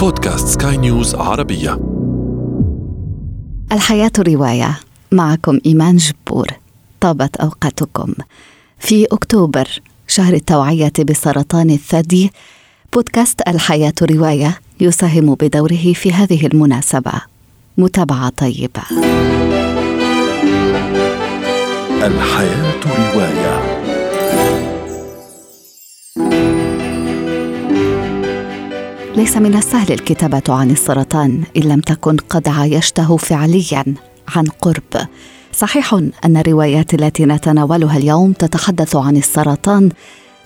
بودكاست سكاي نيوز عربية. الحياة رواية. معكم إيمان جبور. طابت أوقاتكم. في أكتوبر شهر التوعية بسرطان الثدي بودكاست الحياة رواية يساهم بدوره في هذه المناسبة. متابعة طيبة. الحياة رواية. ليس من السهل الكتابة عن السرطان إن لم تكن قد عايشته فعليا عن قرب. صحيح أن الروايات التي نتناولها اليوم تتحدث عن السرطان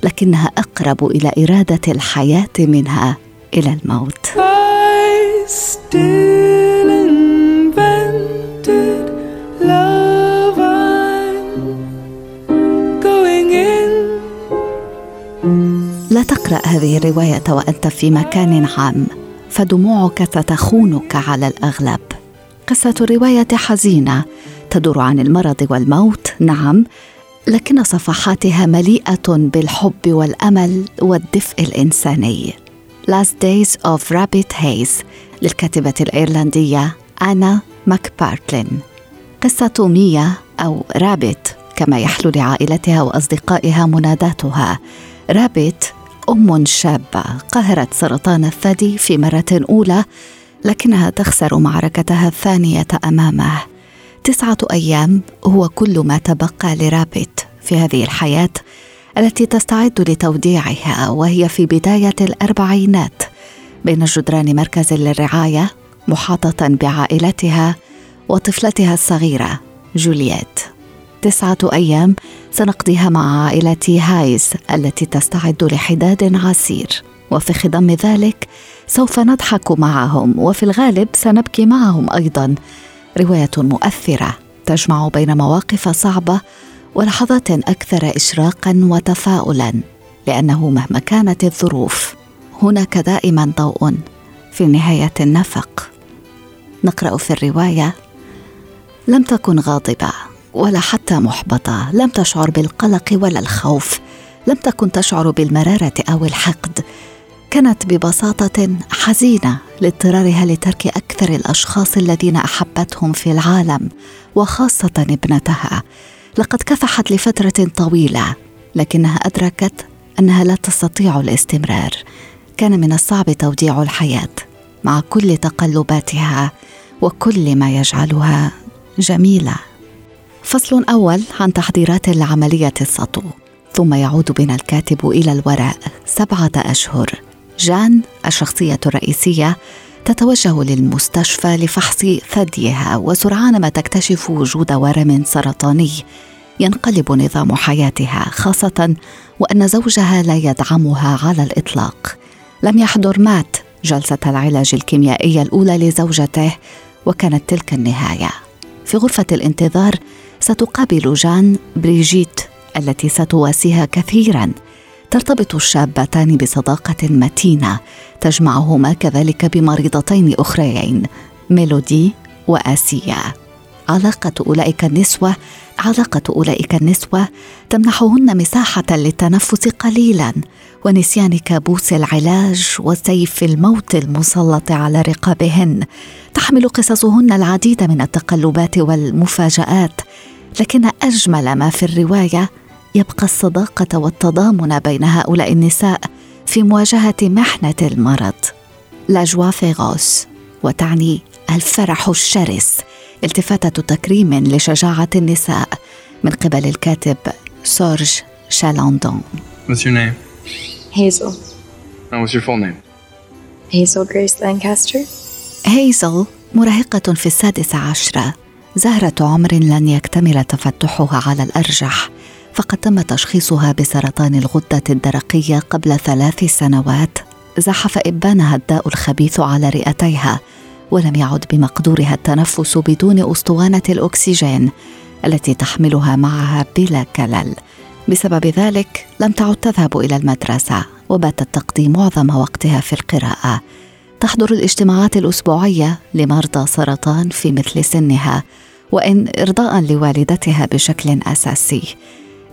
لكنها أقرب إلى إرادة الحياة منها إلى الموت. لا تقرأ هذه الرواية وأنت في مكان عام. فدموعك ستخونك على الأغلب. قصة الرواية حزينة تدور عن المرض والموت نعم لكن صفحاتها مليئة بالحب والأمل والدفء الإنساني. Last Days of Rabbit Haze للكاتبة الإيرلندية أنا ماكبارتلين. قصة ميا أو رابت كما يحلو لعائلتها وأصدقائها مناداتها. رابت أم شابة قهرت سرطان الثدي في مرة أولى لكنها تخسر معركتها الثانية أمامه. تسعة أيام هو كل ما تبقى لرابت في هذه الحياة التي تستعد لتوديعها وهي في بداية الأربعينات بين جدران مركز للرعاية محاطة بعائلتها وطفلتها الصغيرة جولييت. تسعة أيام سنقضيها مع عائلة هايز التي تستعد لحداد عسير. وفي خضم ذلك سوف نضحك معهم وفي الغالب سنبكي معهم أيضا. رواية مؤثرة تجمع بين مواقف صعبة ولحظات أكثر إشراقا وتفاؤلا لأنه مهما كانت الظروف هناك دائما ضوء في نهاية النفق. نقرأ في الرواية لم تكن غاضبة ولا حتى محبطة لم تشعر بالقلق ولا الخوف. لم تكن تشعر بالمرارة أو الحقد. كانت ببساطة حزينة لاضطرارها لترك أكثر الأشخاص الذين أحبتهم في العالم وخاصة ابنتها. لقد كفحت لفترة طويلة لكنها أدركت أنها لا تستطيع الاستمرار. كان من الصعب توديع الحياة مع كل تقلباتها وكل ما يجعلها جميلة. فصل أول عن تحضيرات لعملية السطو. ثم يعود بنا الكاتب إلى الوراء سبعة أشهر. جان الشخصية الرئيسية تتوجه للمستشفى لفحص ثديها وسرعان ما تكتشف وجود ورم سرطاني. ينقلب نظام حياتها خاصة وأن زوجها لا يدعمها على الإطلاق. لم يحضر مات جلسة العلاج الكيميائية الأولى لزوجته وكانت تلك النهاية. في غرفة الانتظار ستقابل جان بريجيت التي ستواسيها كثيرا. ترتبط الشابتان بصداقة متينة تجمعهما كذلك بمريضتين أخريين ميلودي وآسيا. علاقة أولئك النسوة علاقة أولئك النسوة تمنحهن مساحة للتنفس قليلا ونسيان كابوس العلاج وسيف الموت المسلط على رقابهن. تحمل قصصهن العديد من التقلبات والمفاجآت لكن أجمل ما في الرواية يبقى الصداقة والتضامن بين هؤلاء النساء في مواجهة محنة المرض. لا جوا فيغوس وتعني الفرح الشرس. التفاته تكريم لشجاعة النساء من قبل الكاتب سورج شالاندون What's your name? Hazel. And what's your full name? Hazel Grace Lancaster. هيزل مراهقة في السادسة عشرة زهرة عمر لن يكتمل تفتحها على الأرجح فقد تم تشخيصها بسرطان الغدة الدرقية قبل ثلاث سنوات زحف إبانها الداء الخبيث على رئتيها ولم يعد بمقدورها التنفس بدون أسطوانة الأكسجين التي تحملها معها بلا كلل. بسبب ذلك لم تعد تذهب إلى المدرسة وباتت تقضي معظم وقتها في القراءة. تحضر الاجتماعات الأسبوعية لمرضى سرطان في مثل سنها وإن إرضاء لوالدتها بشكل أساسي.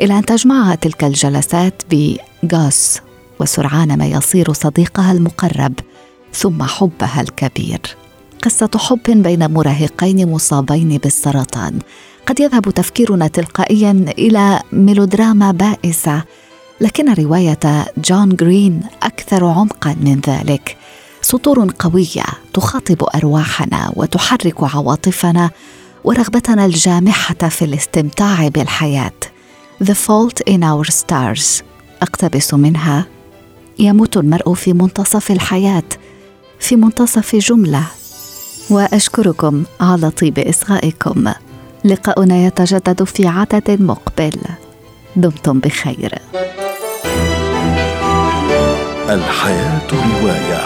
إلى أن تجمعها تلك الجلسات بغاس وسرعان ما يصير صديقها المقرب ثم حبها الكبير. قصة حب بين مراهقين مصابين بالسرطان. قد يذهب تفكيرنا تلقائيا إلى ميلودراما بائسة لكن رواية جون جرين أكثر عمقا من ذلك. سطور قوية تخاطب أرواحنا وتحرك عواطفنا ورغبتنا الجامحة في الاستمتاع بالحياة. The Fault in Our Stars. أقتبس منها يموت المرء في منتصف الحياة في منتصف جملة. وأشكركم على طيب إصغائكم. لقاؤنا يتجدد في عدد مقبل. دمتم بخير. الحياة رواية.